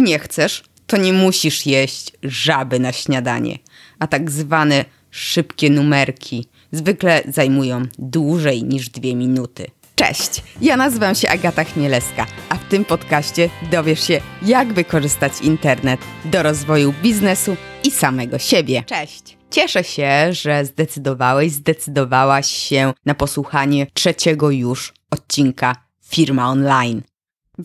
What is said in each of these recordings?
jeśli nie chcesz, to nie musisz jeść żaby na śniadanie, a tak zwane szybkie numerki zwykle zajmują dłużej niż dwie minuty. Cześć, ja nazywam się Agata Chmielewska, a w tym podcaście dowiesz się, jak wykorzystać internet do rozwoju biznesu i samego siebie. Cześć! Cieszę się, że zdecydowałeś, zdecydowałaś się na posłuchanie trzeciego już odcinka Firma Online.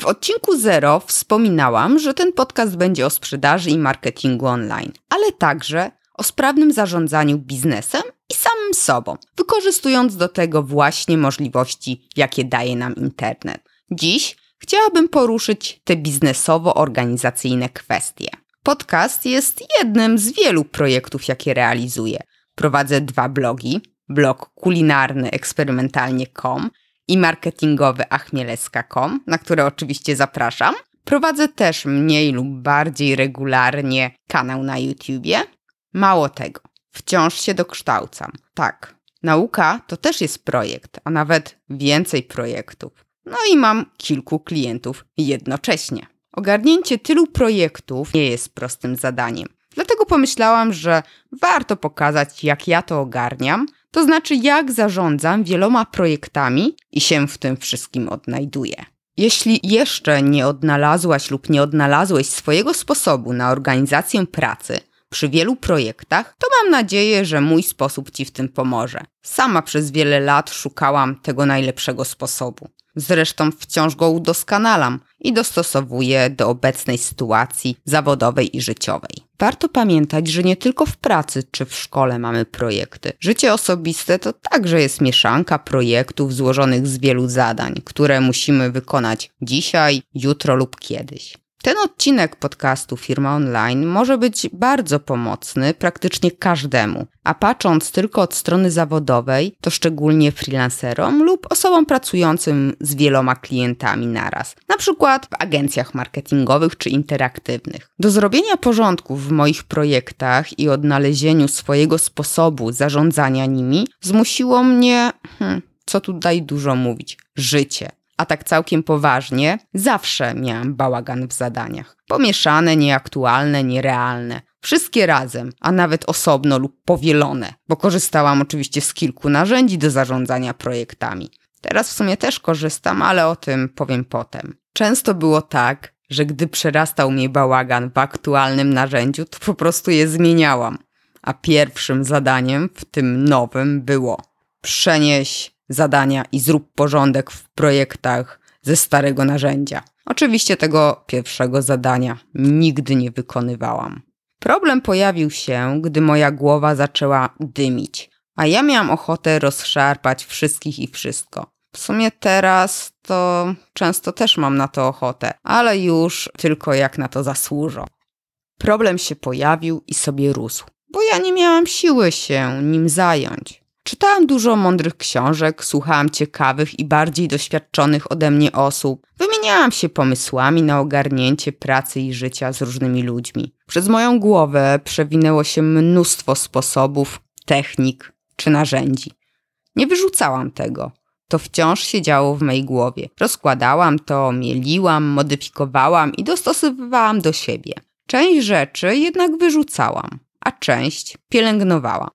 W odcinku 0 wspominałam, że ten podcast będzie o sprzedaży i marketingu online, ale także o sprawnym zarządzaniu biznesem i samym sobą, wykorzystując do tego właśnie możliwości, jakie daje nam internet. Dziś chciałabym poruszyć te biznesowo-organizacyjne kwestie. Podcast jest jednym z wielu projektów, jakie realizuję. Prowadzę dwa blogi: blog kulinarny eksperymentalnie.com i marketingowy achmieleska.com, na które oczywiście zapraszam. Prowadzę też mniej lub bardziej regularnie kanał na YouTubie. Mało tego, wciąż się dokształcam. Tak, nauka to też jest projekt, a nawet więcej projektów. No i mam kilku klientów jednocześnie. Ogarnięcie tylu projektów nie jest prostym zadaniem. Dlatego pomyślałam, że warto pokazać, jak ja to ogarniam, to znaczy jak zarządzam wieloma projektami i się w tym wszystkim odnajduję. Jeśli jeszcze nie odnalazłaś lub nie odnalazłeś swojego sposobu na organizację pracy przy wielu projektach, to mam nadzieję, że mój sposób Ci w tym pomoże. Sama przez wiele lat szukałam tego najlepszego sposobu. Zresztą wciąż go udoskonalam i dostosowuję do obecnej sytuacji zawodowej i życiowej. Warto pamiętać, że nie tylko w pracy czy w szkole mamy projekty. Życie osobiste to także jest mieszanka projektów złożonych z wielu zadań, które musimy wykonać dzisiaj, jutro lub kiedyś. Ten odcinek podcastu Firma Online może być bardzo pomocny praktycznie każdemu, a patrząc tylko od strony zawodowej, to szczególnie freelancerom lub osobom pracującym z wieloma klientami naraz, na przykład w agencjach marketingowych czy interaktywnych. Do zrobienia porządku w moich projektach i odnalezieniu swojego sposobu zarządzania nimi zmusiło mnie, hmm, co tutaj dużo mówić, życie a tak całkiem poważnie, zawsze miałam bałagan w zadaniach. Pomieszane, nieaktualne, nierealne. Wszystkie razem, a nawet osobno lub powielone, bo korzystałam oczywiście z kilku narzędzi do zarządzania projektami. Teraz w sumie też korzystam, ale o tym powiem potem. Często było tak, że gdy przerastał mnie bałagan w aktualnym narzędziu, to po prostu je zmieniałam. A pierwszym zadaniem w tym nowym było przenieść zadania i zrób porządek w projektach ze starego narzędzia. Oczywiście tego pierwszego zadania nigdy nie wykonywałam. Problem pojawił się, gdy moja głowa zaczęła dymić, a ja miałam ochotę rozszarpać wszystkich i wszystko. W sumie teraz to często też mam na to ochotę, ale już tylko jak na to zasłużę. Problem się pojawił i sobie rósł, bo ja nie miałam siły się nim zająć. Czytałam dużo mądrych książek, słuchałam ciekawych i bardziej doświadczonych ode mnie osób, wymieniałam się pomysłami na ogarnięcie pracy i życia z różnymi ludźmi. Przez moją głowę przewinęło się mnóstwo sposobów, technik czy narzędzi. Nie wyrzucałam tego. To wciąż siedziało w mej głowie. Rozkładałam to, mieliłam, modyfikowałam i dostosowywałam do siebie. Część rzeczy jednak wyrzucałam, a część pielęgnowałam.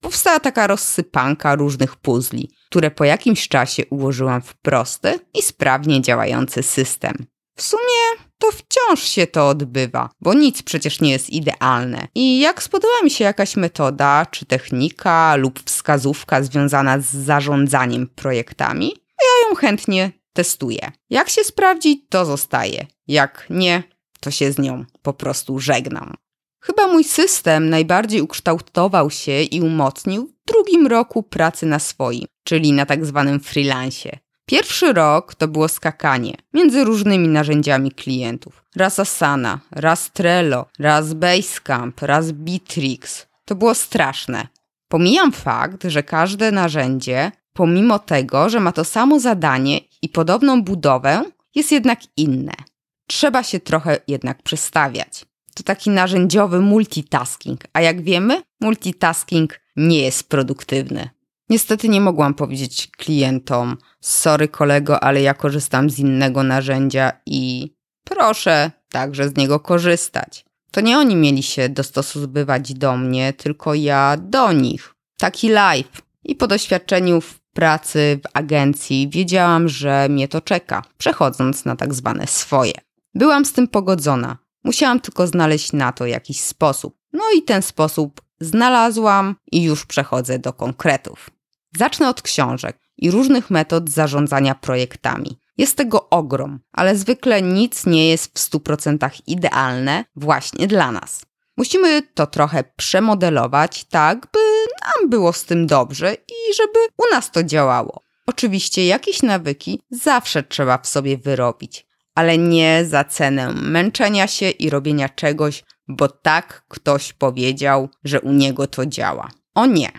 Powstała taka rozsypanka różnych puzli, które po jakimś czasie ułożyłam w prosty i sprawnie działający system. W sumie to wciąż się to odbywa, bo nic przecież nie jest idealne. I jak spodoba mi się jakaś metoda, czy technika, lub wskazówka związana z zarządzaniem projektami, ja ją chętnie testuję. Jak się sprawdzi, to zostaje. Jak nie, to się z nią po prostu żegnam. Chyba mój system najbardziej ukształtował się i umocnił w drugim roku pracy na swoim, czyli na tak zwanym freelancie. Pierwszy rok to było skakanie między różnymi narzędziami klientów. Raz Asana, raz Trello, raz Basecamp, raz Bitrix. To było straszne. Pomijam fakt, że każde narzędzie, pomimo tego, że ma to samo zadanie i podobną budowę, jest jednak inne. Trzeba się trochę jednak przestawiać to taki narzędziowy multitasking, a jak wiemy, multitasking nie jest produktywny. Niestety nie mogłam powiedzieć klientom: Sorry, kolego, ale ja korzystam z innego narzędzia i proszę, także z niego korzystać. To nie oni mieli się dostosowywać do mnie, tylko ja do nich. Taki live. I po doświadczeniu w pracy w agencji wiedziałam, że mnie to czeka, przechodząc na tak zwane swoje. Byłam z tym pogodzona. Musiałam tylko znaleźć na to jakiś sposób. No i ten sposób znalazłam i już przechodzę do konkretów. Zacznę od książek i różnych metod zarządzania projektami. Jest tego ogrom, ale zwykle nic nie jest w 100% idealne właśnie dla nas. Musimy to trochę przemodelować tak, by nam było z tym dobrze i żeby u nas to działało. Oczywiście jakieś nawyki zawsze trzeba w sobie wyrobić, ale nie za cenę męczenia się i robienia czegoś, bo tak ktoś powiedział, że u niego to działa. O nie.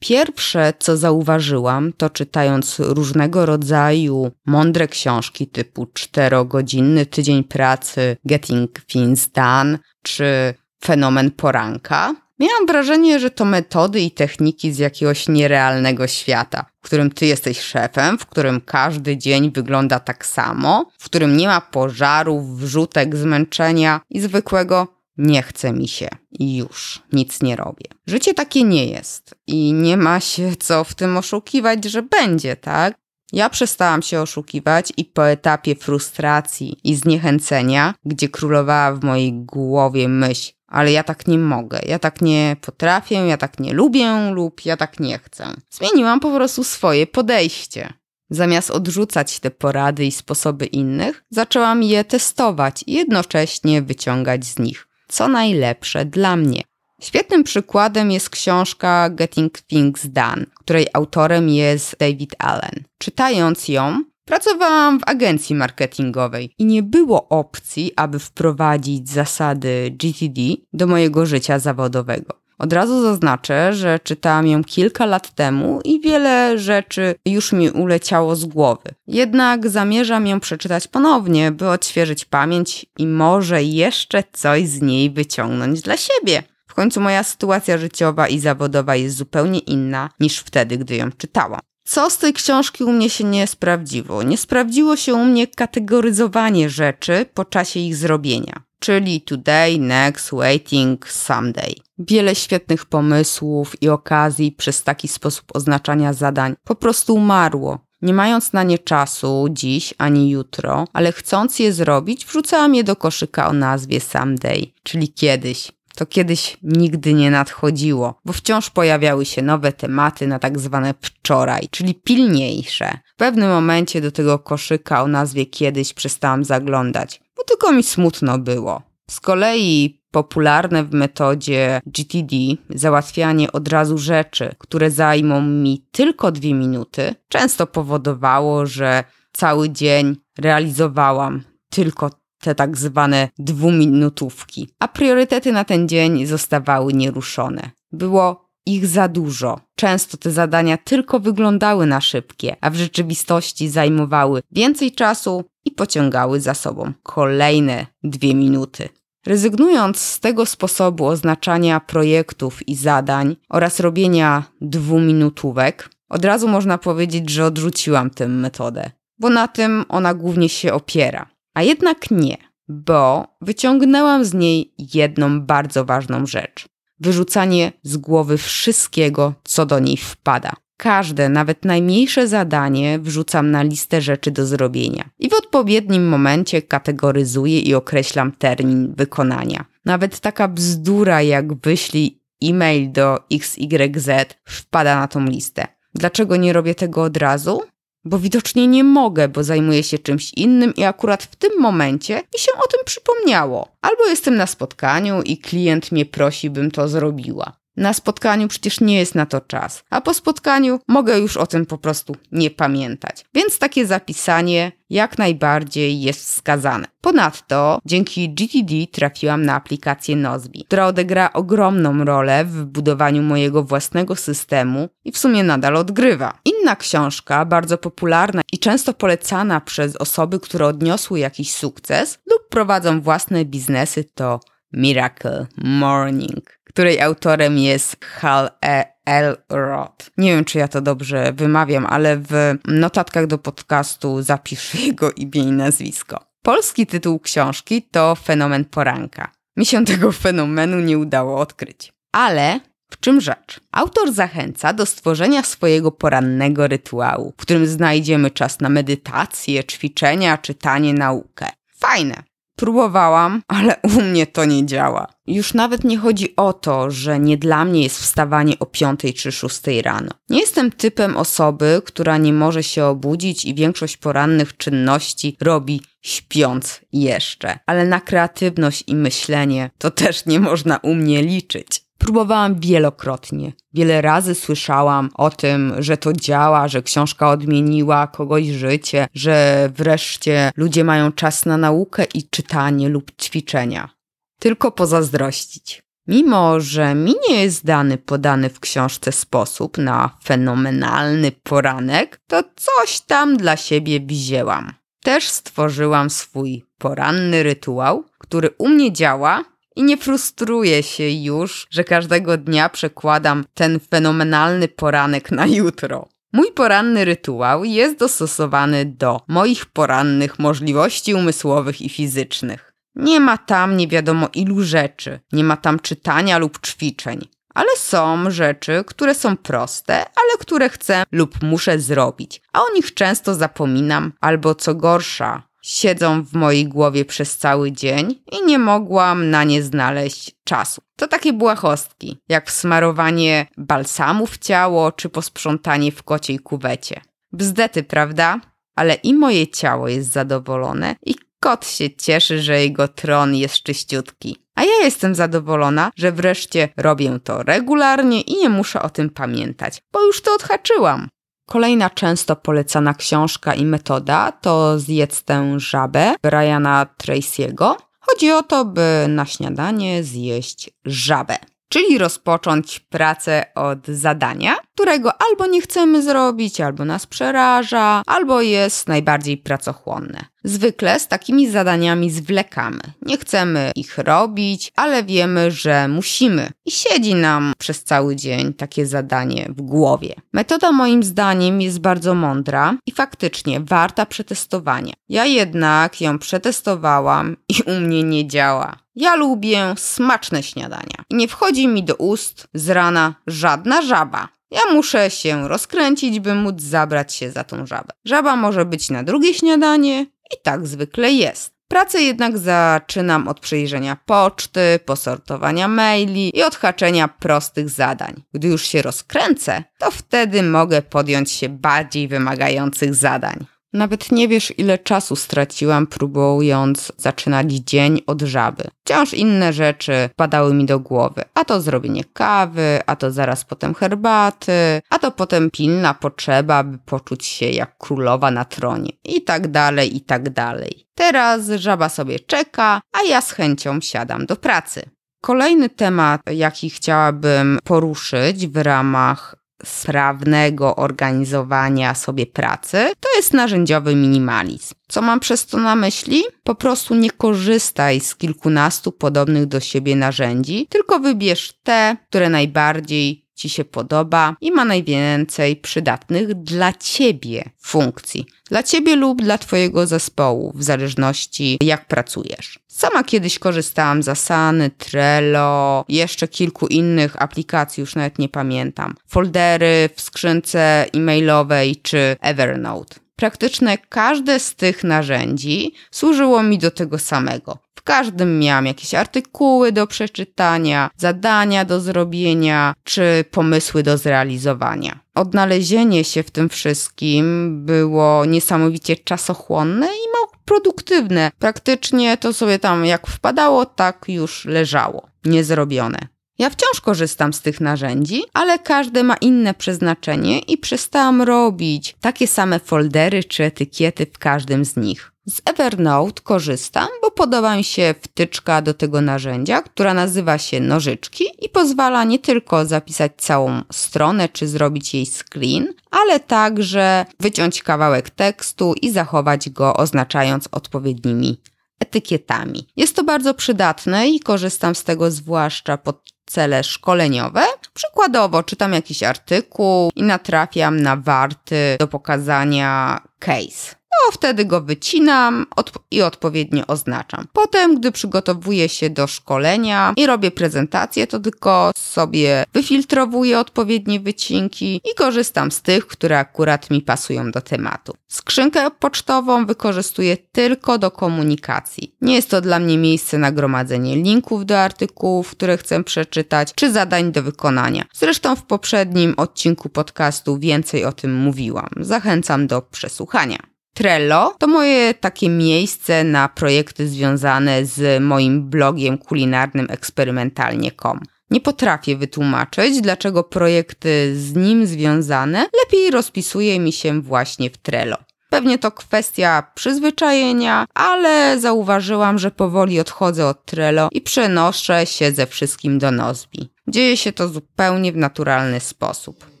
Pierwsze, co zauważyłam, to czytając różnego rodzaju mądre książki typu czterogodzinny tydzień pracy, Getting Things Done czy Fenomen poranka, miałam wrażenie, że to metody i techniki z jakiegoś nierealnego świata, w którym ty jesteś szefem, w którym każdy dzień wygląda tak samo, w którym nie ma pożarów, wrzutek, zmęczenia i zwykłego nie chce mi się i już nic nie robię. Życie takie nie jest i nie ma się co w tym oszukiwać, że będzie, tak? Ja przestałam się oszukiwać i po etapie frustracji i zniechęcenia, gdzie królowała w mojej głowie myśl, ale ja tak nie mogę, ja tak nie potrafię, ja tak nie lubię lub ja tak nie chcę. Zmieniłam po prostu swoje podejście. Zamiast odrzucać te porady i sposoby innych, zaczęłam je testować i jednocześnie wyciągać z nich co najlepsze dla mnie. Świetnym przykładem jest książka Getting Things Done, której autorem jest David Allen. Czytając ją, pracowałam w agencji marketingowej i nie było opcji, aby wprowadzić zasady GTD do mojego życia zawodowego. Od razu zaznaczę, że czytałam ją kilka lat temu i wiele rzeczy już mi uleciało z głowy. Jednak zamierzam ją przeczytać ponownie, by odświeżyć pamięć i może jeszcze coś z niej wyciągnąć dla siebie. W końcu moja sytuacja życiowa i zawodowa jest zupełnie inna niż wtedy, gdy ją czytałam. Co z tej książki u mnie się nie sprawdziło? Nie sprawdziło się u mnie kategoryzowanie rzeczy po czasie ich zrobienia czyli today, next, waiting, someday. Wiele świetnych pomysłów i okazji przez taki sposób oznaczania zadań po prostu umarło. Nie mając na nie czasu dziś ani jutro, ale chcąc je zrobić, wrzucałam je do koszyka o nazwie someday, czyli kiedyś. To kiedyś nigdy nie nadchodziło, bo wciąż pojawiały się nowe tematy na tak zwane wczoraj, czyli pilniejsze. W pewnym momencie do tego koszyka o nazwie kiedyś przestałam zaglądać bo tylko mi smutno było. Z kolei popularne w metodzie GTD załatwianie od razu rzeczy, które zajmą mi tylko dwie minuty, często powodowało, że cały dzień realizowałam tylko te tak zwane dwuminutówki, a priorytety na ten dzień zostawały nieruszone. Było ich za dużo. Często te zadania tylko wyglądały na szybkie, a w rzeczywistości zajmowały więcej czasu i pociągały za sobą kolejne dwie minuty. Rezygnując z tego sposobu oznaczania projektów i zadań oraz robienia dwuminutówek, od razu można powiedzieć, że odrzuciłam tę metodę, bo na tym ona głównie się opiera. A jednak nie, bo wyciągnęłam z niej jedną bardzo ważną rzecz wyrzucanie z głowy wszystkiego, co do niej wpada. Każde, nawet najmniejsze zadanie wrzucam na listę rzeczy do zrobienia i w odpowiednim momencie kategoryzuję i określam termin wykonania. Nawet taka bzdura jak wyślij e-mail do XYZ wpada na tą listę. Dlaczego nie robię tego od razu? Bo widocznie nie mogę, bo zajmuję się czymś innym i akurat w tym momencie mi się o tym przypomniało. Albo jestem na spotkaniu i klient mnie prosi, bym to zrobiła. Na spotkaniu przecież nie jest na to czas, a po spotkaniu mogę już o tym po prostu nie pamiętać. Więc takie zapisanie jak najbardziej jest wskazane. Ponadto dzięki GTD trafiłam na aplikację Nozbi, która odegra ogromną rolę w budowaniu mojego własnego systemu i w sumie nadal odgrywa. Inna książka, bardzo popularna i często polecana przez osoby, które odniosły jakiś sukces lub prowadzą własne biznesy to Miracle Morning której autorem jest Hal E. Elrod. Nie wiem, czy ja to dobrze wymawiam, ale w notatkach do podcastu zapiszę jego imię i nazwisko. Polski tytuł książki to Fenomen Poranka. Mi się tego fenomenu nie udało odkryć. Ale w czym rzecz? Autor zachęca do stworzenia swojego porannego rytuału, w którym znajdziemy czas na medytację, ćwiczenia, czytanie, naukę. Fajne. Próbowałam, ale u mnie to nie działa. Już nawet nie chodzi o to, że nie dla mnie jest wstawanie o 5 czy 6 rano. Nie jestem typem osoby, która nie może się obudzić i większość porannych czynności robi śpiąc jeszcze. Ale na kreatywność i myślenie to też nie można u mnie liczyć. Próbowałam wielokrotnie. Wiele razy słyszałam o tym, że to działa, że książka odmieniła kogoś życie, że wreszcie ludzie mają czas na naukę i czytanie lub ćwiczenia. Tylko pozazdrościć. Mimo, że mi nie jest dany podany w książce sposób na fenomenalny poranek, to coś tam dla siebie wzięłam. Też stworzyłam swój poranny rytuał, który u mnie działa i nie frustruję się już, że każdego dnia przekładam ten fenomenalny poranek na jutro. Mój poranny rytuał jest dostosowany do moich porannych możliwości umysłowych i fizycznych. Nie ma tam nie wiadomo ilu rzeczy, nie ma tam czytania lub ćwiczeń, ale są rzeczy, które są proste, ale które chcę lub muszę zrobić, a o nich często zapominam, albo co gorsza, siedzą w mojej głowie przez cały dzień i nie mogłam na nie znaleźć czasu. To takie błahostki, jak smarowanie balsamu w ciało czy posprzątanie w kociej kuwecie. Bzdety, prawda? Ale i moje ciało jest zadowolone i kot się cieszy, że jego tron jest czyściutki. A ja jestem zadowolona, że wreszcie robię to regularnie i nie muszę o tym pamiętać, bo już to odhaczyłam. Kolejna często polecana książka i metoda to Zjedz tę żabę Briana Tracy'ego. Chodzi o to, by na śniadanie zjeść żabę czyli rozpocząć pracę od zadania, którego albo nie chcemy zrobić, albo nas przeraża, albo jest najbardziej pracochłonne. Zwykle z takimi zadaniami zwlekamy. Nie chcemy ich robić, ale wiemy, że musimy. I siedzi nam przez cały dzień takie zadanie w głowie. Metoda moim zdaniem jest bardzo mądra i faktycznie warta przetestowania. Ja jednak ją przetestowałam i u mnie nie działa. Ja lubię smaczne śniadania. Nie wchodzi mi do ust z rana żadna żaba. Ja muszę się rozkręcić, by móc zabrać się za tą żabę. Żaba może być na drugie śniadanie i tak zwykle jest. Pracę jednak zaczynam od przejrzenia poczty, posortowania maili i odhaczenia prostych zadań. Gdy już się rozkręcę, to wtedy mogę podjąć się bardziej wymagających zadań. Nawet nie wiesz, ile czasu straciłam, próbując zaczynać dzień od żaby. Wciąż inne rzeczy padały mi do głowy. A to zrobienie kawy, a to zaraz potem herbaty, a to potem pilna potrzeba, by poczuć się jak królowa na tronie. I tak dalej, i tak dalej. Teraz żaba sobie czeka, a ja z chęcią siadam do pracy. Kolejny temat, jaki chciałabym poruszyć w ramach sprawnego organizowania sobie pracy, to jest narzędziowy minimalizm. Co mam przez to na myśli? Po prostu nie korzystaj z kilkunastu podobnych do siebie narzędzi, tylko wybierz te, które najbardziej Ci się podoba i ma najwięcej przydatnych dla Ciebie funkcji. Dla Ciebie lub dla Twojego zespołu, w zależności jak pracujesz. Sama kiedyś korzystałam z Asany, Trello, jeszcze kilku innych aplikacji, już nawet nie pamiętam. Foldery w skrzynce e-mailowej czy Evernote. Praktycznie każde z tych narzędzi służyło mi do tego samego. W każdym miałam jakieś artykuły do przeczytania, zadania do zrobienia czy pomysły do zrealizowania. Odnalezienie się w tym wszystkim było niesamowicie czasochłonne i mało produktywne. Praktycznie to sobie tam jak wpadało, tak już leżało, niezrobione. Ja wciąż korzystam z tych narzędzi, ale każde ma inne przeznaczenie i przestałam robić takie same foldery czy etykiety w każdym z nich. Z Evernote korzystam, bo podoba mi się wtyczka do tego narzędzia, która nazywa się nożyczki i pozwala nie tylko zapisać całą stronę czy zrobić jej screen, ale także wyciąć kawałek tekstu i zachować go oznaczając odpowiednimi etykietami. Jest to bardzo przydatne i korzystam z tego zwłaszcza pod cele szkoleniowe. Przykładowo czytam jakiś artykuł i natrafiam na warty do pokazania case. To wtedy go wycinam odp- i odpowiednio oznaczam. Potem, gdy przygotowuję się do szkolenia i robię prezentację, to tylko sobie wyfiltrowuję odpowiednie wycinki i korzystam z tych, które akurat mi pasują do tematu. Skrzynkę pocztową wykorzystuję tylko do komunikacji. Nie jest to dla mnie miejsce na gromadzenie linków do artykułów, które chcę przeczytać, czy zadań do wykonania. Zresztą w poprzednim odcinku podcastu więcej o tym mówiłam. Zachęcam do przesłuchania. Trello to moje takie miejsce na projekty związane z moim blogiem kulinarnym eksperymentalnie.com. Nie potrafię wytłumaczyć, dlaczego projekty z nim związane lepiej rozpisuje mi się właśnie w Trello. Pewnie to kwestia przyzwyczajenia, ale zauważyłam, że powoli odchodzę od Trello i przenoszę się ze wszystkim do Nozbi. Dzieje się to zupełnie w naturalny sposób.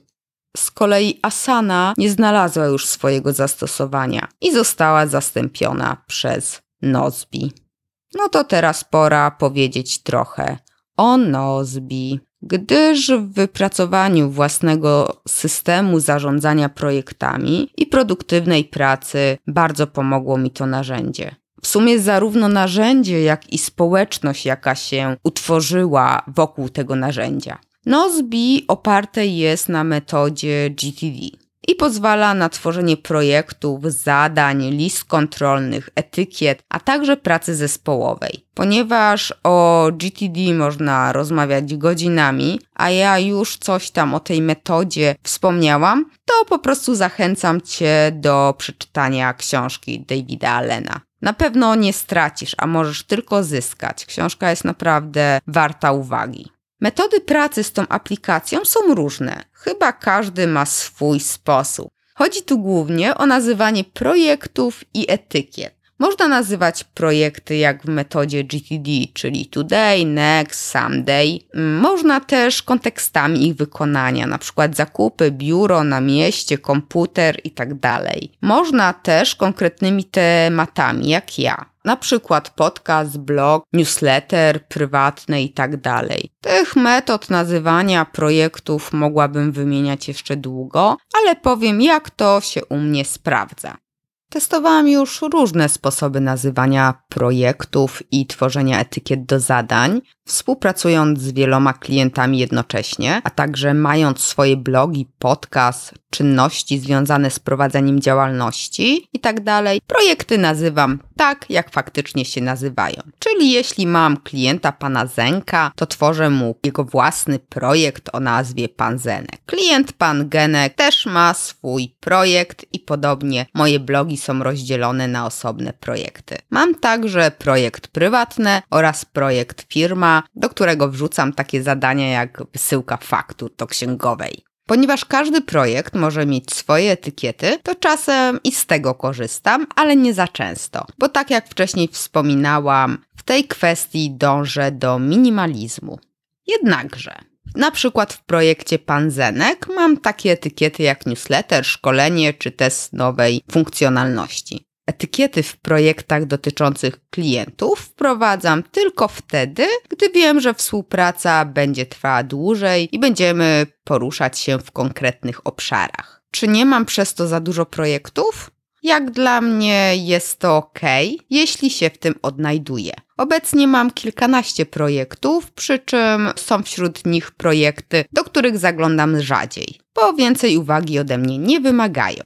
Z kolei Asana nie znalazła już swojego zastosowania i została zastąpiona przez Nozbi. No to teraz pora powiedzieć trochę o Nozbi, gdyż w wypracowaniu własnego systemu zarządzania projektami i produktywnej pracy bardzo pomogło mi to narzędzie. W sumie zarówno narzędzie, jak i społeczność, jaka się utworzyła wokół tego narzędzia. Nozbi oparte jest na metodzie GTD i pozwala na tworzenie projektów, zadań, list kontrolnych, etykiet, a także pracy zespołowej. Ponieważ o GTD można rozmawiać godzinami, a ja już coś tam o tej metodzie wspomniałam, to po prostu zachęcam Cię do przeczytania książki Davida Allena. Na pewno nie stracisz, a możesz tylko zyskać. Książka jest naprawdę warta uwagi. Metody pracy z tą aplikacją są różne. Chyba każdy ma swój sposób. Chodzi tu głównie o nazywanie projektów i etykiet. Można nazywać projekty jak w metodzie GTD, czyli today, next, someday. Można też kontekstami ich wykonania, na przykład zakupy, biuro na mieście, komputer itd. Tak Można też konkretnymi tematami, jak ja na przykład podcast, blog, newsletter, prywatne i tak. Tych metod nazywania projektów mogłabym wymieniać jeszcze długo, ale powiem jak to się u mnie sprawdza. Testowałam już różne sposoby nazywania projektów i tworzenia etykiet do zadań, współpracując z wieloma klientami jednocześnie, a także mając swoje blogi, podcast, czynności związane z prowadzeniem działalności itd. Tak projekty nazywam tak, jak faktycznie się nazywają. Czyli jeśli mam klienta pana Zenka, to tworzę mu jego własny projekt o nazwie Pan Zenek. Klient pan Genek też ma swój projekt i podobnie moje blogi są rozdzielone na osobne projekty. Mam także projekt prywatny oraz projekt firma, do którego wrzucam takie zadania jak wysyłka faktur do księgowej. Ponieważ każdy projekt może mieć swoje etykiety, to czasem i z tego korzystam, ale nie za często. Bo tak jak wcześniej wspominałam, w tej kwestii dążę do minimalizmu. Jednakże, na przykład w projekcie Panzenek mam takie etykiety jak newsletter, szkolenie czy test nowej funkcjonalności. Etykiety w projektach dotyczących klientów wprowadzam tylko wtedy, gdy wiem, że współpraca będzie trwała dłużej i będziemy poruszać się w konkretnych obszarach. Czy nie mam przez to za dużo projektów? Jak dla mnie jest to ok, jeśli się w tym odnajduję. Obecnie mam kilkanaście projektów, przy czym są wśród nich projekty, do których zaglądam rzadziej, bo więcej uwagi ode mnie nie wymagają.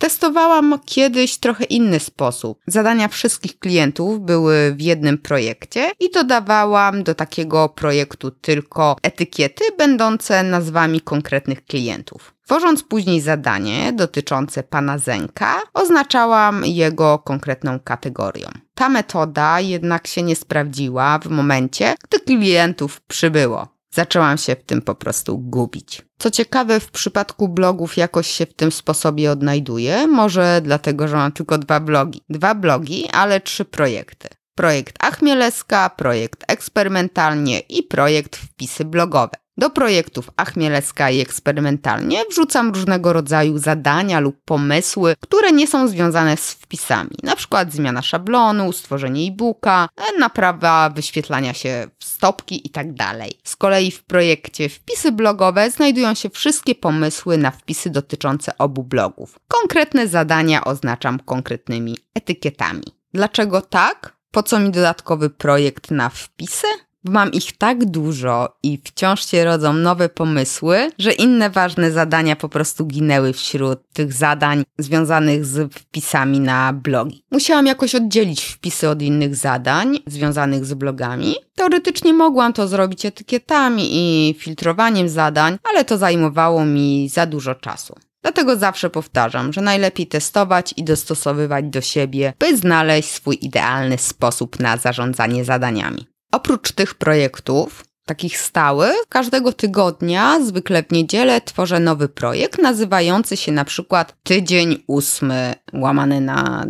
Testowałam kiedyś trochę inny sposób. Zadania wszystkich klientów były w jednym projekcie i dodawałam do takiego projektu tylko etykiety będące nazwami konkretnych klientów. Tworząc później zadanie dotyczące pana Zenka, oznaczałam jego konkretną kategorią. Ta metoda jednak się nie sprawdziła w momencie, gdy klientów przybyło. Zaczęłam się w tym po prostu gubić. Co ciekawe, w przypadku blogów jakoś się w tym sposobie odnajduję, może dlatego, że mam tylko dwa blogi. Dwa blogi, ale trzy projekty. Projekt Achmieleska, projekt Eksperymentalnie i projekt Wpisy blogowe. Do projektów Achmielecka i eksperymentalnie wrzucam różnego rodzaju zadania lub pomysły, które nie są związane z wpisami, na przykład zmiana szablonu, stworzenie e-booka, naprawa wyświetlania się stopki itd. Tak z kolei w projekcie Wpisy blogowe znajdują się wszystkie pomysły na wpisy dotyczące obu blogów. Konkretne zadania oznaczam konkretnymi etykietami. Dlaczego tak? Po co mi dodatkowy projekt na wpisy? Mam ich tak dużo i wciąż się rodzą nowe pomysły, że inne ważne zadania po prostu ginęły wśród tych zadań związanych z wpisami na blogi. Musiałam jakoś oddzielić wpisy od innych zadań związanych z blogami. Teoretycznie mogłam to zrobić etykietami i filtrowaniem zadań, ale to zajmowało mi za dużo czasu. Dlatego zawsze powtarzam, że najlepiej testować i dostosowywać do siebie, by znaleźć swój idealny sposób na zarządzanie zadaniami. Oprócz tych projektów, takich stałych, każdego tygodnia, zwykle w niedzielę, tworzę nowy projekt nazywający się na przykład Tydzień ósmy łamany na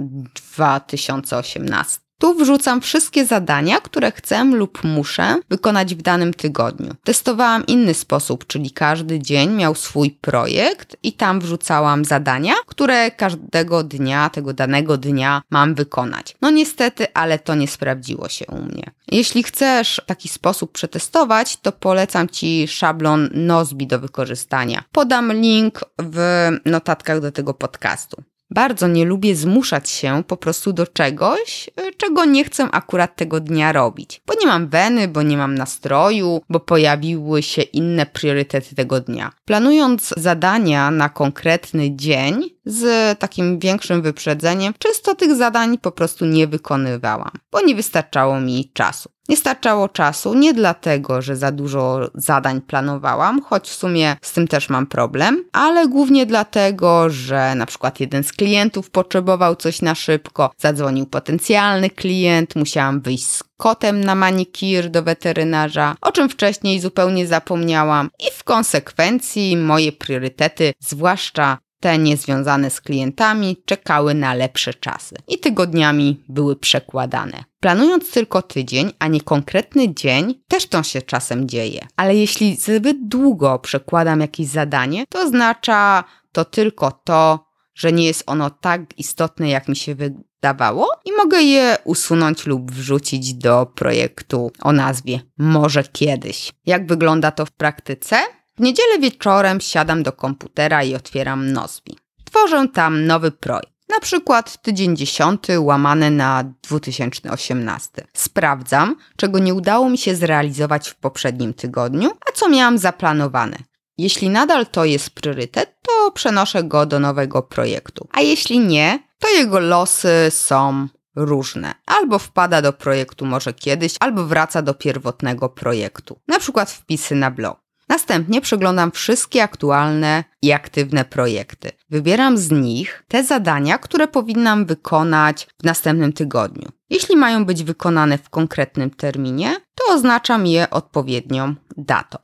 2018. Tu wrzucam wszystkie zadania, które chcę lub muszę wykonać w danym tygodniu. Testowałam inny sposób, czyli każdy dzień miał swój projekt i tam wrzucałam zadania, które każdego dnia, tego danego dnia mam wykonać. No niestety, ale to nie sprawdziło się u mnie. Jeśli chcesz taki sposób przetestować, to polecam Ci szablon Nozbi do wykorzystania. Podam link w notatkach do tego podcastu. Bardzo nie lubię zmuszać się po prostu do czegoś, y, czego nie chcę akurat tego dnia robić. Bo nie mam weny, bo nie mam nastroju, bo pojawiły się inne priorytety tego dnia. Planując zadania na konkretny dzień z takim większym wyprzedzeniem, często tych zadań po prostu nie wykonywałam, bo nie wystarczało mi czasu. Nie starczało czasu nie dlatego, że za dużo zadań planowałam, choć w sumie z tym też mam problem, ale głównie dlatego, że na przykład jeden z klientów potrzebował coś na szybko, zadzwonił potencjalny klient, musiałam wyjść z kotem na manikir do weterynarza, o czym wcześniej zupełnie zapomniałam i w konsekwencji moje priorytety, zwłaszcza te niezwiązane z klientami czekały na lepsze czasy i tygodniami były przekładane. Planując tylko tydzień, a nie konkretny dzień, też to się czasem dzieje. Ale jeśli zbyt długo przekładam jakieś zadanie, to oznacza to tylko to, że nie jest ono tak istotne, jak mi się wydawało, i mogę je usunąć lub wrzucić do projektu o nazwie Może kiedyś. Jak wygląda to w praktyce? W niedzielę wieczorem siadam do komputera i otwieram Nozbi. Tworzę tam nowy projekt. Na przykład tydzień 10 łamane na 2018. Sprawdzam, czego nie udało mi się zrealizować w poprzednim tygodniu, a co miałam zaplanowane. Jeśli nadal to jest priorytet, to przenoszę go do nowego projektu. A jeśli nie, to jego losy są różne. Albo wpada do projektu może kiedyś, albo wraca do pierwotnego projektu. Na przykład wpisy na blog. Następnie przeglądam wszystkie aktualne i aktywne projekty. Wybieram z nich te zadania, które powinnam wykonać w następnym tygodniu. Jeśli mają być wykonane w konkretnym terminie, to oznaczam je odpowiednią datą.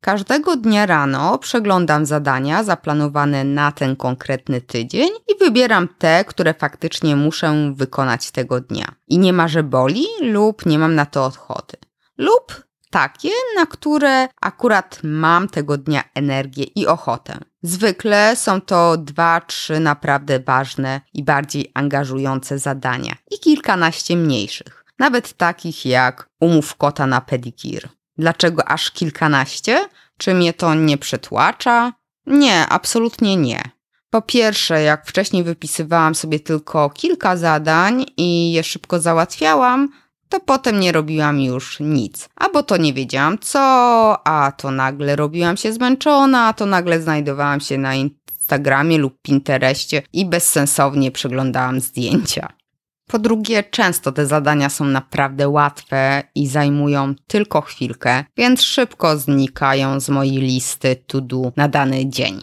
Każdego dnia rano przeglądam zadania zaplanowane na ten konkretny tydzień i wybieram te, które faktycznie muszę wykonać tego dnia. I nie ma, że boli lub nie mam na to ochoty. Lub takie, na które akurat mam tego dnia energię i ochotę. Zwykle są to dwa, trzy naprawdę ważne i bardziej angażujące zadania i kilkanaście mniejszych, nawet takich jak umów kota na pedikir. Dlaczego aż kilkanaście? Czy mnie to nie przetłacza? Nie, absolutnie nie. Po pierwsze, jak wcześniej wypisywałam sobie tylko kilka zadań i je szybko załatwiałam, to potem nie robiłam już nic. Albo to nie wiedziałam co, a to nagle robiłam się zmęczona, a to nagle znajdowałam się na Instagramie lub Pinterestie i bezsensownie przeglądałam zdjęcia. Po drugie, często te zadania są naprawdę łatwe i zajmują tylko chwilkę, więc szybko znikają z mojej listy to do na dany dzień.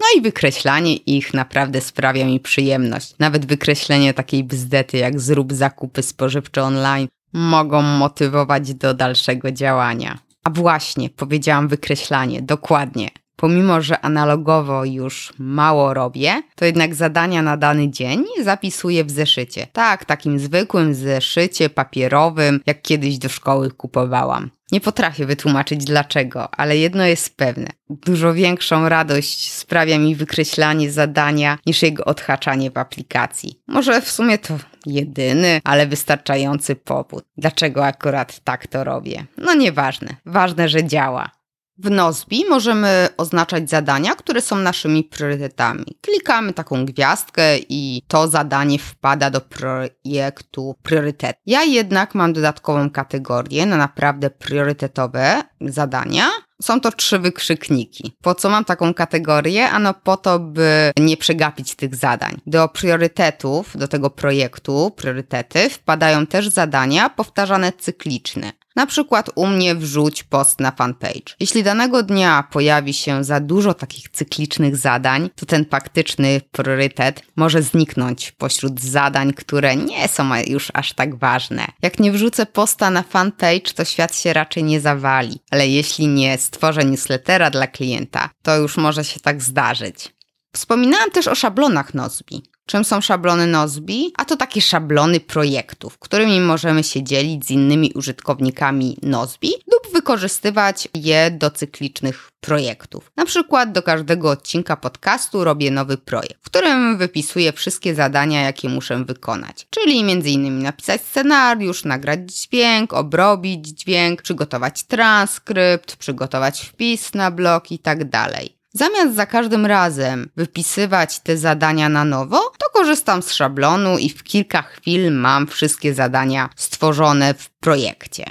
No i wykreślanie ich naprawdę sprawia mi przyjemność. Nawet wykreślenie takiej bzdety jak zrób zakupy spożywcze online mogą motywować do dalszego działania. A właśnie, powiedziałam wykreślanie, dokładnie. Pomimo, że analogowo już mało robię, to jednak zadania na dany dzień zapisuję w zeszycie. Tak, takim zwykłym zeszycie papierowym, jak kiedyś do szkoły kupowałam. Nie potrafię wytłumaczyć dlaczego, ale jedno jest pewne. Dużo większą radość sprawia mi wykreślanie zadania niż jego odhaczanie w aplikacji. Może w sumie to jedyny, ale wystarczający powód. Dlaczego akurat tak to robię? No nieważne. Ważne, że działa. W Nozbi możemy oznaczać zadania, które są naszymi priorytetami. Klikamy taką gwiazdkę i to zadanie wpada do projektu priorytet. Ja jednak mam dodatkową kategorię na naprawdę priorytetowe zadania. Są to trzy wykrzykniki. Po co mam taką kategorię? Ano po to, by nie przegapić tych zadań. Do priorytetów, do tego projektu, priorytety, wpadają też zadania powtarzane cyklicznie. Na przykład u mnie wrzuć post na fanpage. Jeśli danego dnia pojawi się za dużo takich cyklicznych zadań, to ten faktyczny priorytet może zniknąć pośród zadań, które nie są już aż tak ważne. Jak nie wrzucę posta na fanpage, to świat się raczej nie zawali, ale jeśli nie stworzę newslettera dla klienta, to już może się tak zdarzyć. Wspominałam też o szablonach Nozbi. Czym są szablony Nozbi? A to takie szablony projektów, którymi możemy się dzielić z innymi użytkownikami Nozbi lub wykorzystywać je do cyklicznych projektów. Na przykład do każdego odcinka podcastu robię nowy projekt, w którym wypisuję wszystkie zadania, jakie muszę wykonać. Czyli m.in. napisać scenariusz, nagrać dźwięk, obrobić dźwięk, przygotować transkrypt, przygotować wpis na blog i tak dalej. Zamiast za każdym razem wypisywać te zadania na nowo, to korzystam z szablonu i w kilka chwil mam wszystkie zadania stworzone w projekcie.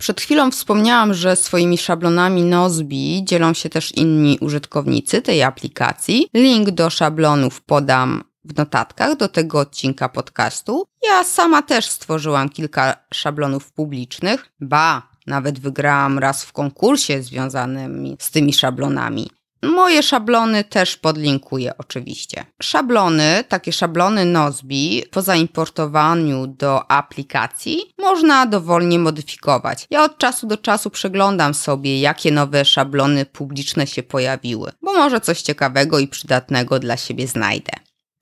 Przed chwilą wspomniałam, że swoimi szablonami Nozbi dzielą się też inni użytkownicy tej aplikacji. Link do szablonów podam w notatkach do tego odcinka podcastu. Ja sama też stworzyłam kilka szablonów publicznych, ba, nawet wygrałam raz w konkursie związanym z tymi szablonami. Moje szablony też podlinkuję oczywiście. Szablony, takie szablony Nozbi, po zaimportowaniu do aplikacji można dowolnie modyfikować. Ja od czasu do czasu przeglądam sobie, jakie nowe szablony publiczne się pojawiły, bo może coś ciekawego i przydatnego dla siebie znajdę.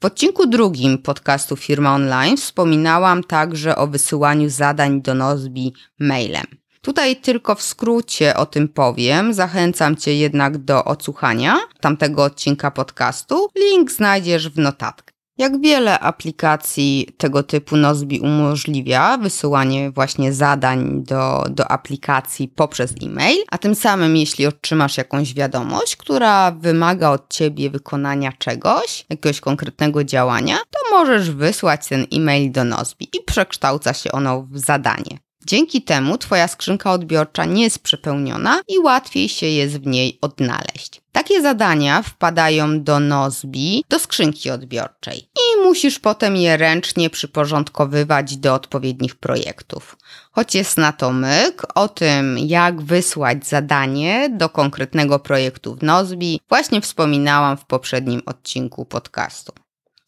W odcinku drugim podcastu Firma Online wspominałam także o wysyłaniu zadań do Nozbi mailem. Tutaj tylko w skrócie o tym powiem. Zachęcam Cię jednak do odsłuchania tamtego odcinka podcastu. Link znajdziesz w notatkach. Jak wiele aplikacji tego typu Nozbi umożliwia wysyłanie właśnie zadań do, do aplikacji poprzez e-mail, a tym samym jeśli otrzymasz jakąś wiadomość, która wymaga od ciebie wykonania czegoś, jakiegoś konkretnego działania, to możesz wysłać ten e-mail do Nozbi i przekształca się ono w zadanie. Dzięki temu Twoja skrzynka odbiorcza nie jest przepełniona i łatwiej się jest w niej odnaleźć. Takie zadania wpadają do Nozbi, do skrzynki odbiorczej i musisz potem je ręcznie przyporządkowywać do odpowiednich projektów. Choć jest na to myk, o tym jak wysłać zadanie do konkretnego projektu w Nozbi właśnie wspominałam w poprzednim odcinku podcastu.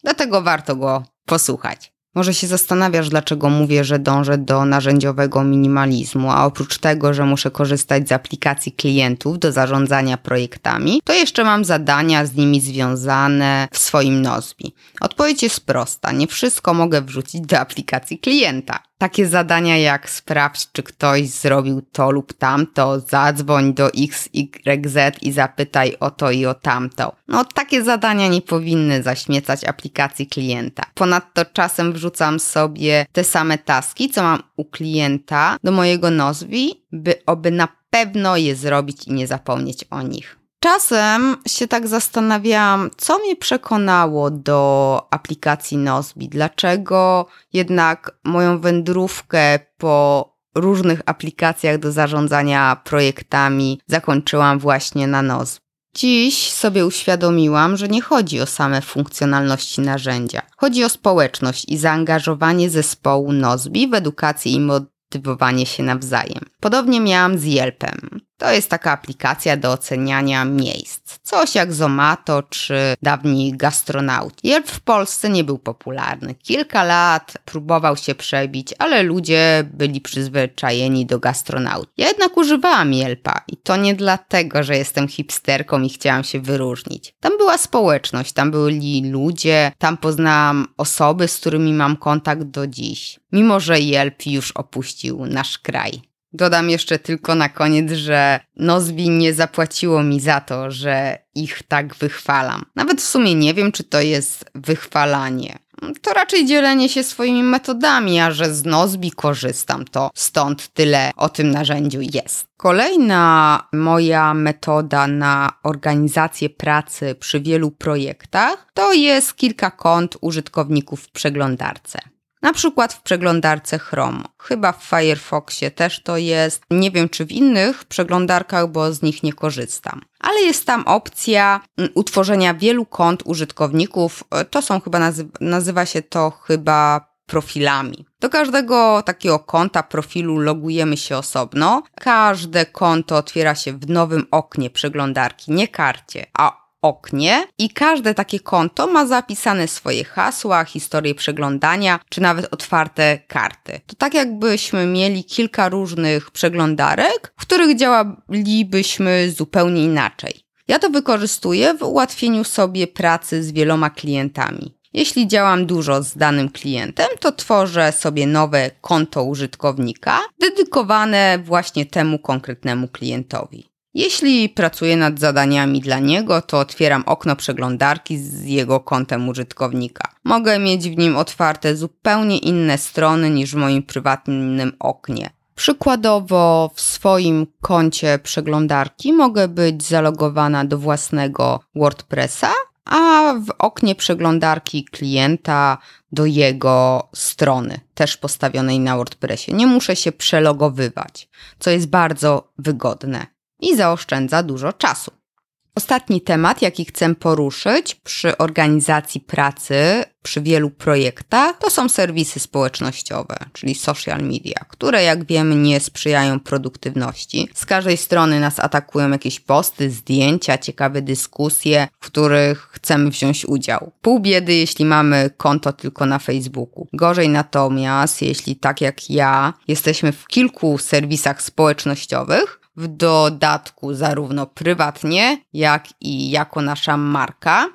Dlatego warto go posłuchać. Może się zastanawiasz, dlaczego mówię, że dążę do narzędziowego minimalizmu, a oprócz tego, że muszę korzystać z aplikacji klientów do zarządzania projektami, to jeszcze mam zadania z nimi związane w swoim Nozbi. Odpowiedź jest prosta. Nie wszystko mogę wrzucić do aplikacji klienta. Takie zadania jak sprawdź, czy ktoś zrobił to lub tamto, zadzwoń do XYZ i zapytaj o to i o tamto. No, takie zadania nie powinny zaśmiecać aplikacji klienta. Ponadto czasem wrzucam sobie te same taski, co mam u klienta do mojego Nozbi, by oby na pewno je zrobić i nie zapomnieć o nich. Czasem się tak zastanawiałam, co mnie przekonało do aplikacji Nozbi. Dlaczego jednak moją wędrówkę po różnych aplikacjach do zarządzania projektami zakończyłam właśnie na Nozbi. Dziś sobie uświadomiłam, że nie chodzi o same funkcjonalności narzędzia. Chodzi o społeczność i zaangażowanie zespołu Nozbi w edukację i motywowanie się nawzajem. Podobnie miałam z Yelpem. To jest taka aplikacja do oceniania miejsc. Coś jak Zomato czy dawniej Gastronaut. Yelp w Polsce nie był popularny. Kilka lat próbował się przebić, ale ludzie byli przyzwyczajeni do Gastronaut. Ja jednak używałam Yelpa i to nie dlatego, że jestem hipsterką i chciałam się wyróżnić. Tam była społeczność, tam byli ludzie, tam poznałam osoby, z którymi mam kontakt do dziś. Mimo, że Yelp już opuścił nasz kraj. Dodam jeszcze tylko na koniec, że Nozbi nie zapłaciło mi za to, że ich tak wychwalam. Nawet w sumie nie wiem, czy to jest wychwalanie. To raczej dzielenie się swoimi metodami, a że z Nozbi korzystam, to stąd tyle o tym narzędziu jest. Kolejna moja metoda na organizację pracy przy wielu projektach to jest kilka kont użytkowników w przeglądarce. Na przykład w przeglądarce Chrome. Chyba w Firefoxie też to jest. Nie wiem czy w innych przeglądarkach, bo z nich nie korzystam. Ale jest tam opcja mm, utworzenia wielu kont użytkowników. To są chyba, nazy- nazywa się to chyba profilami. Do każdego takiego konta, profilu logujemy się osobno. Każde konto otwiera się w nowym oknie przeglądarki, nie karcie, a oknie i każde takie konto ma zapisane swoje hasła, historię przeglądania, czy nawet otwarte karty. To tak jakbyśmy mieli kilka różnych przeglądarek, w których działalibyśmy zupełnie inaczej. Ja to wykorzystuję w ułatwieniu sobie pracy z wieloma klientami. Jeśli działam dużo z danym klientem, to tworzę sobie nowe konto użytkownika dedykowane właśnie temu konkretnemu klientowi. Jeśli pracuję nad zadaniami dla niego, to otwieram okno przeglądarki z jego kontem użytkownika. Mogę mieć w nim otwarte zupełnie inne strony niż w moim prywatnym oknie. Przykładowo w swoim koncie przeglądarki mogę być zalogowana do własnego WordPressa, a w oknie przeglądarki klienta do jego strony, też postawionej na WordPressie. Nie muszę się przelogowywać, co jest bardzo wygodne i zaoszczędza dużo czasu. Ostatni temat, jaki chcę poruszyć przy organizacji pracy, przy wielu projektach, to są serwisy społecznościowe, czyli social media, które jak wiemy nie sprzyjają produktywności. Z każdej strony nas atakują jakieś posty, zdjęcia, ciekawe dyskusje, w których chcemy wziąć udział. Pół biedy, jeśli mamy konto tylko na Facebooku. Gorzej natomiast, jeśli tak jak ja, jesteśmy w kilku serwisach społecznościowych, w dodatku zarówno prywatnie, jak i jako nasza marka.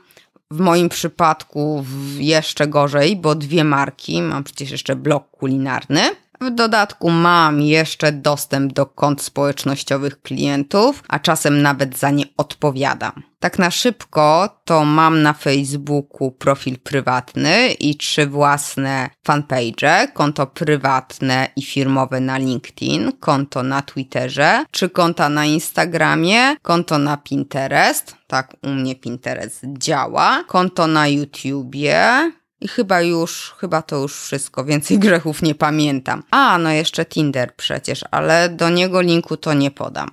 W moim przypadku jeszcze gorzej, bo dwie marki, mam przecież jeszcze blog kulinarny. W dodatku mam jeszcze dostęp do kont społecznościowych klientów, a czasem nawet za nie odpowiadam. Tak na szybko to mam na Facebooku profil prywatny i trzy własne fanpage, konto prywatne i firmowe na LinkedIn, konto na Twitterze, trzy konta na Instagramie, konto na Pinterest, tak u mnie Pinterest działa, konto na YouTubie, i chyba już, chyba to już wszystko, więcej grzechów nie pamiętam. A, no jeszcze Tinder przecież, ale do niego linku to nie podam.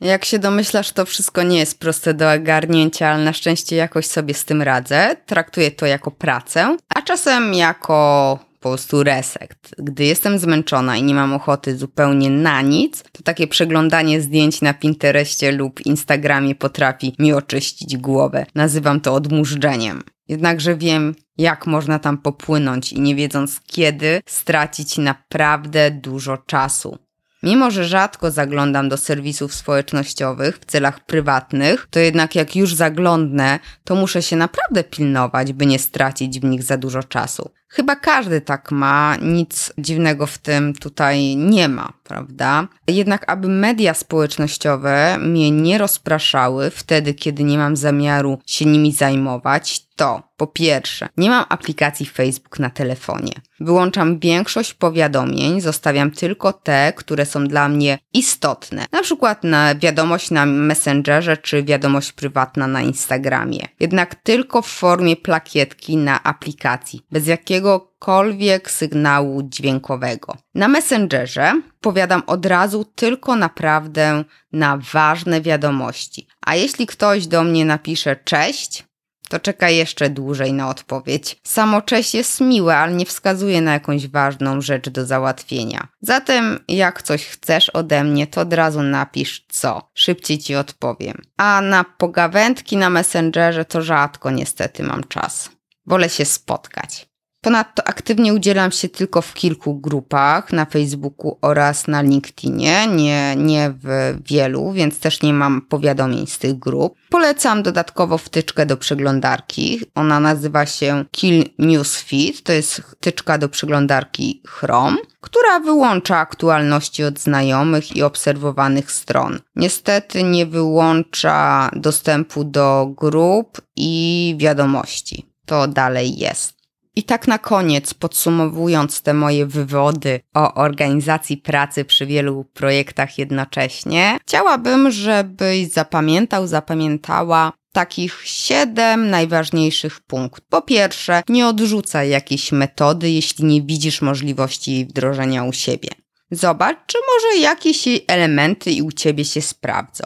Jak się domyślasz, to wszystko nie jest proste do ogarnięcia, ale na szczęście jakoś sobie z tym radzę. Traktuję to jako pracę, a czasem jako po prostu reset. Gdy jestem zmęczona i nie mam ochoty zupełnie na nic, to takie przeglądanie zdjęć na Pinterestie lub Instagramie potrafi mi oczyścić głowę. Nazywam to odmurzdzeniem. Jednakże wiem, jak można tam popłynąć i nie wiedząc kiedy, stracić naprawdę dużo czasu. Mimo, że rzadko zaglądam do serwisów społecznościowych w celach prywatnych, to jednak jak już zaglądnę, to muszę się naprawdę pilnować, by nie stracić w nich za dużo czasu. Chyba każdy tak ma, nic dziwnego w tym tutaj nie ma, prawda? Jednak, aby media społecznościowe mnie nie rozpraszały wtedy, kiedy nie mam zamiaru się nimi zajmować, to po pierwsze, nie mam aplikacji Facebook na telefonie. Wyłączam większość powiadomień, zostawiam tylko te, które są dla mnie istotne. Na przykład na wiadomość na Messengerze czy wiadomość prywatna na Instagramie. Jednak tylko w formie plakietki na aplikacji, bez jakiegokolwiek sygnału dźwiękowego. Na Messengerze powiadam od razu tylko naprawdę na ważne wiadomości. A jeśli ktoś do mnie napisze cześć, to czeka jeszcze dłużej na odpowiedź. Samo cześć jest miłe, ale nie wskazuje na jakąś ważną rzecz do załatwienia. Zatem, jak coś chcesz ode mnie, to od razu napisz co. Szybciej ci odpowiem. A na pogawędki na Messengerze to rzadko niestety mam czas. Wolę się spotkać. Ponadto aktywnie udzielam się tylko w kilku grupach na Facebooku oraz na LinkedInie, nie, nie w wielu, więc też nie mam powiadomień z tych grup. Polecam dodatkowo wtyczkę do przeglądarki. Ona nazywa się Kill Newsfeed, to jest wtyczka do przeglądarki Chrome, która wyłącza aktualności od znajomych i obserwowanych stron. Niestety nie wyłącza dostępu do grup i wiadomości. To dalej jest. I tak na koniec, podsumowując te moje wywody o organizacji pracy przy wielu projektach jednocześnie, chciałabym, żebyś zapamiętał, zapamiętała takich siedem najważniejszych punktów. Po pierwsze, nie odrzucaj jakiejś metody, jeśli nie widzisz możliwości jej wdrożenia u siebie. Zobacz, czy może jakieś jej elementy i u ciebie się sprawdzą.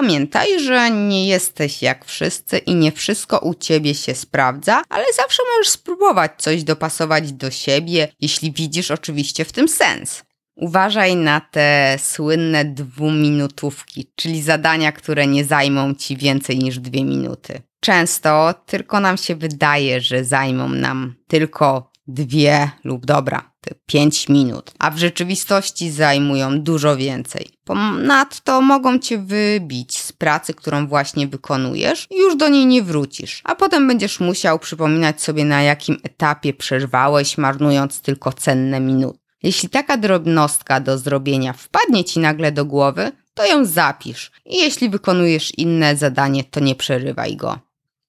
Pamiętaj, że nie jesteś jak wszyscy i nie wszystko u ciebie się sprawdza, ale zawsze możesz spróbować coś dopasować do siebie, jeśli widzisz oczywiście w tym sens. Uważaj na te słynne dwuminutówki, czyli zadania, które nie zajmą ci więcej niż dwie minuty. Często tylko nam się wydaje, że zajmą nam tylko dwie lub dobra, pięć minut, a w rzeczywistości zajmują dużo więcej. Ponadto mogą cię wybić z pracy, którą właśnie wykonujesz i już do niej nie wrócisz, a potem będziesz musiał przypominać sobie na jakim etapie przerwałeś, marnując tylko cenne minuty. Jeśli taka drobnostka do zrobienia wpadnie ci nagle do głowy, to ją zapisz i jeśli wykonujesz inne zadanie, to nie przerywaj go.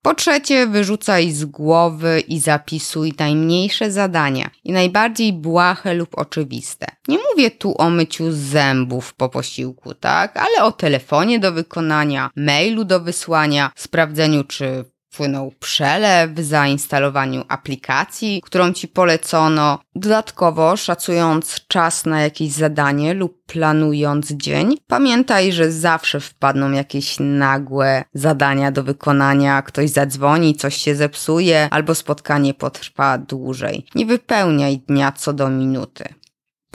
Po trzecie, wyrzucaj z głowy i zapisuj najmniejsze zadania i najbardziej błahe lub oczywiste. Nie mówię tu o myciu zębów po posiłku, tak? Ale o telefonie do wykonania, mailu do wysłania, sprawdzeniu czy wpłynął przelew, zainstalowaniu aplikacji, którą ci polecono. Dodatkowo, szacując czas na jakieś zadanie lub planując dzień, pamiętaj, że zawsze wpadną jakieś nagłe zadania do wykonania, ktoś zadzwoni, coś się zepsuje, albo spotkanie potrwa dłużej. Nie wypełniaj dnia co do minuty.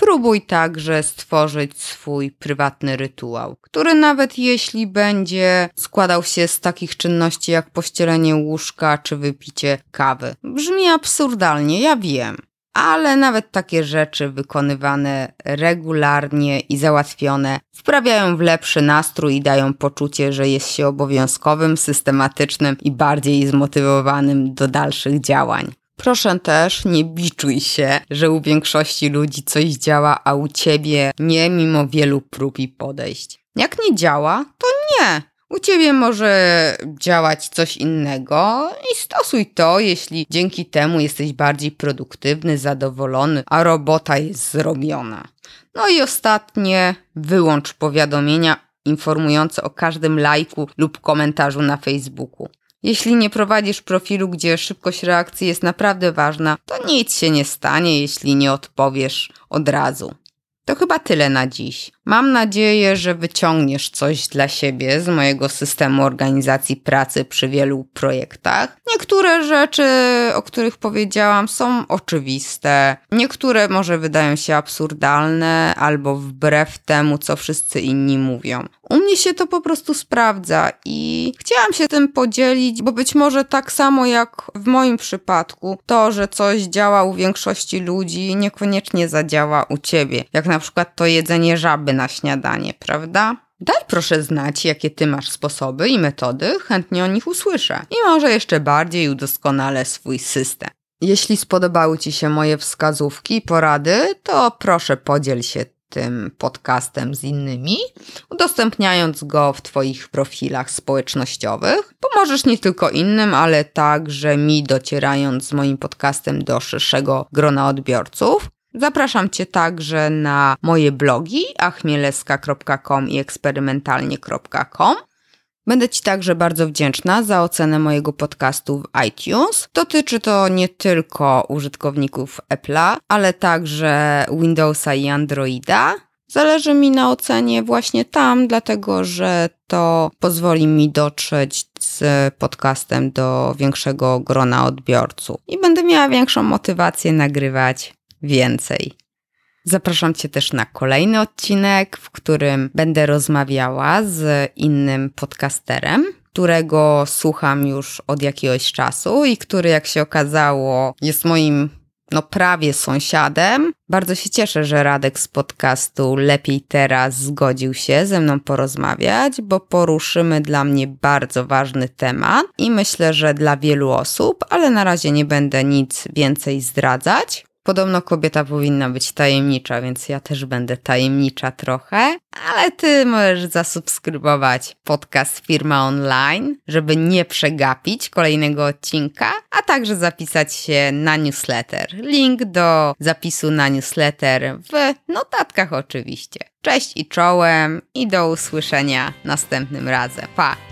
Próbuj także stworzyć swój prywatny rytuał, który nawet jeśli będzie składał się z takich czynności jak pościelenie łóżka czy wypicie kawy. Brzmi absurdalnie, ja wiem. Ale nawet takie rzeczy wykonywane regularnie i załatwione wprawiają w lepszy nastrój i dają poczucie, że jest się obowiązkowym, systematycznym i bardziej zmotywowanym do dalszych działań. Proszę też, nie biczuj się, że u większości ludzi coś działa, a u ciebie nie, mimo wielu prób i podejść. Jak nie działa, to nie. U ciebie może działać coś innego i stosuj to, jeśli dzięki temu jesteś bardziej produktywny, zadowolony, a robota jest zrobiona. No i ostatnie, wyłącz powiadomienia informujące o każdym lajku lub komentarzu na Facebooku. Jeśli nie prowadzisz profilu, gdzie szybkość reakcji jest naprawdę ważna, to nic się nie stanie, jeśli nie odpowiesz od razu. To chyba tyle na dziś. Mam nadzieję, że wyciągniesz coś dla siebie z mojego systemu organizacji pracy przy wielu projektach. Niektóre rzeczy, o których powiedziałam, są oczywiste, niektóre może wydają się absurdalne albo wbrew temu, co wszyscy inni mówią. U mnie się to po prostu sprawdza i chciałam się tym podzielić, bo być może tak samo jak w moim przypadku, to, że coś działa u większości ludzi, niekoniecznie zadziała u ciebie. Jak na przykład to jedzenie żaby na śniadanie, prawda? Daj proszę znać, jakie ty masz sposoby i metody, chętnie o nich usłyszę. I może jeszcze bardziej udoskonalę swój system. Jeśli spodobały Ci się moje wskazówki i porady, to proszę podziel się tym podcastem z innymi, udostępniając go w Twoich profilach społecznościowych. Pomożesz nie tylko innym, ale także mi docierając z moim podcastem do szerszego grona odbiorców. Zapraszam Cię także na moje blogi achmieleska.com i eksperymentalnie.com. Będę Ci także bardzo wdzięczna za ocenę mojego podcastu w iTunes. Dotyczy to nie tylko użytkowników Apple'a, ale także Windowsa i Androida. Zależy mi na ocenie właśnie tam, dlatego że to pozwoli mi dotrzeć z podcastem do większego grona odbiorców i będę miała większą motywację nagrywać więcej. Zapraszam Cię też na kolejny odcinek, w którym będę rozmawiała z innym podcasterem, którego słucham już od jakiegoś czasu i który, jak się okazało, jest moim no prawie sąsiadem. Bardzo się cieszę, że Radek z podcastu Lepiej Teraz zgodził się ze mną porozmawiać, bo poruszymy dla mnie bardzo ważny temat i myślę, że dla wielu osób, ale na razie nie będę nic więcej zdradzać. Podobno kobieta powinna być tajemnicza, więc ja też będę tajemnicza trochę, ale ty możesz zasubskrybować podcast Firma Online, żeby nie przegapić kolejnego odcinka, a także zapisać się na newsletter. Link do zapisu na newsletter w notatkach oczywiście. Cześć i czołem i do usłyszenia następnym razem. Pa!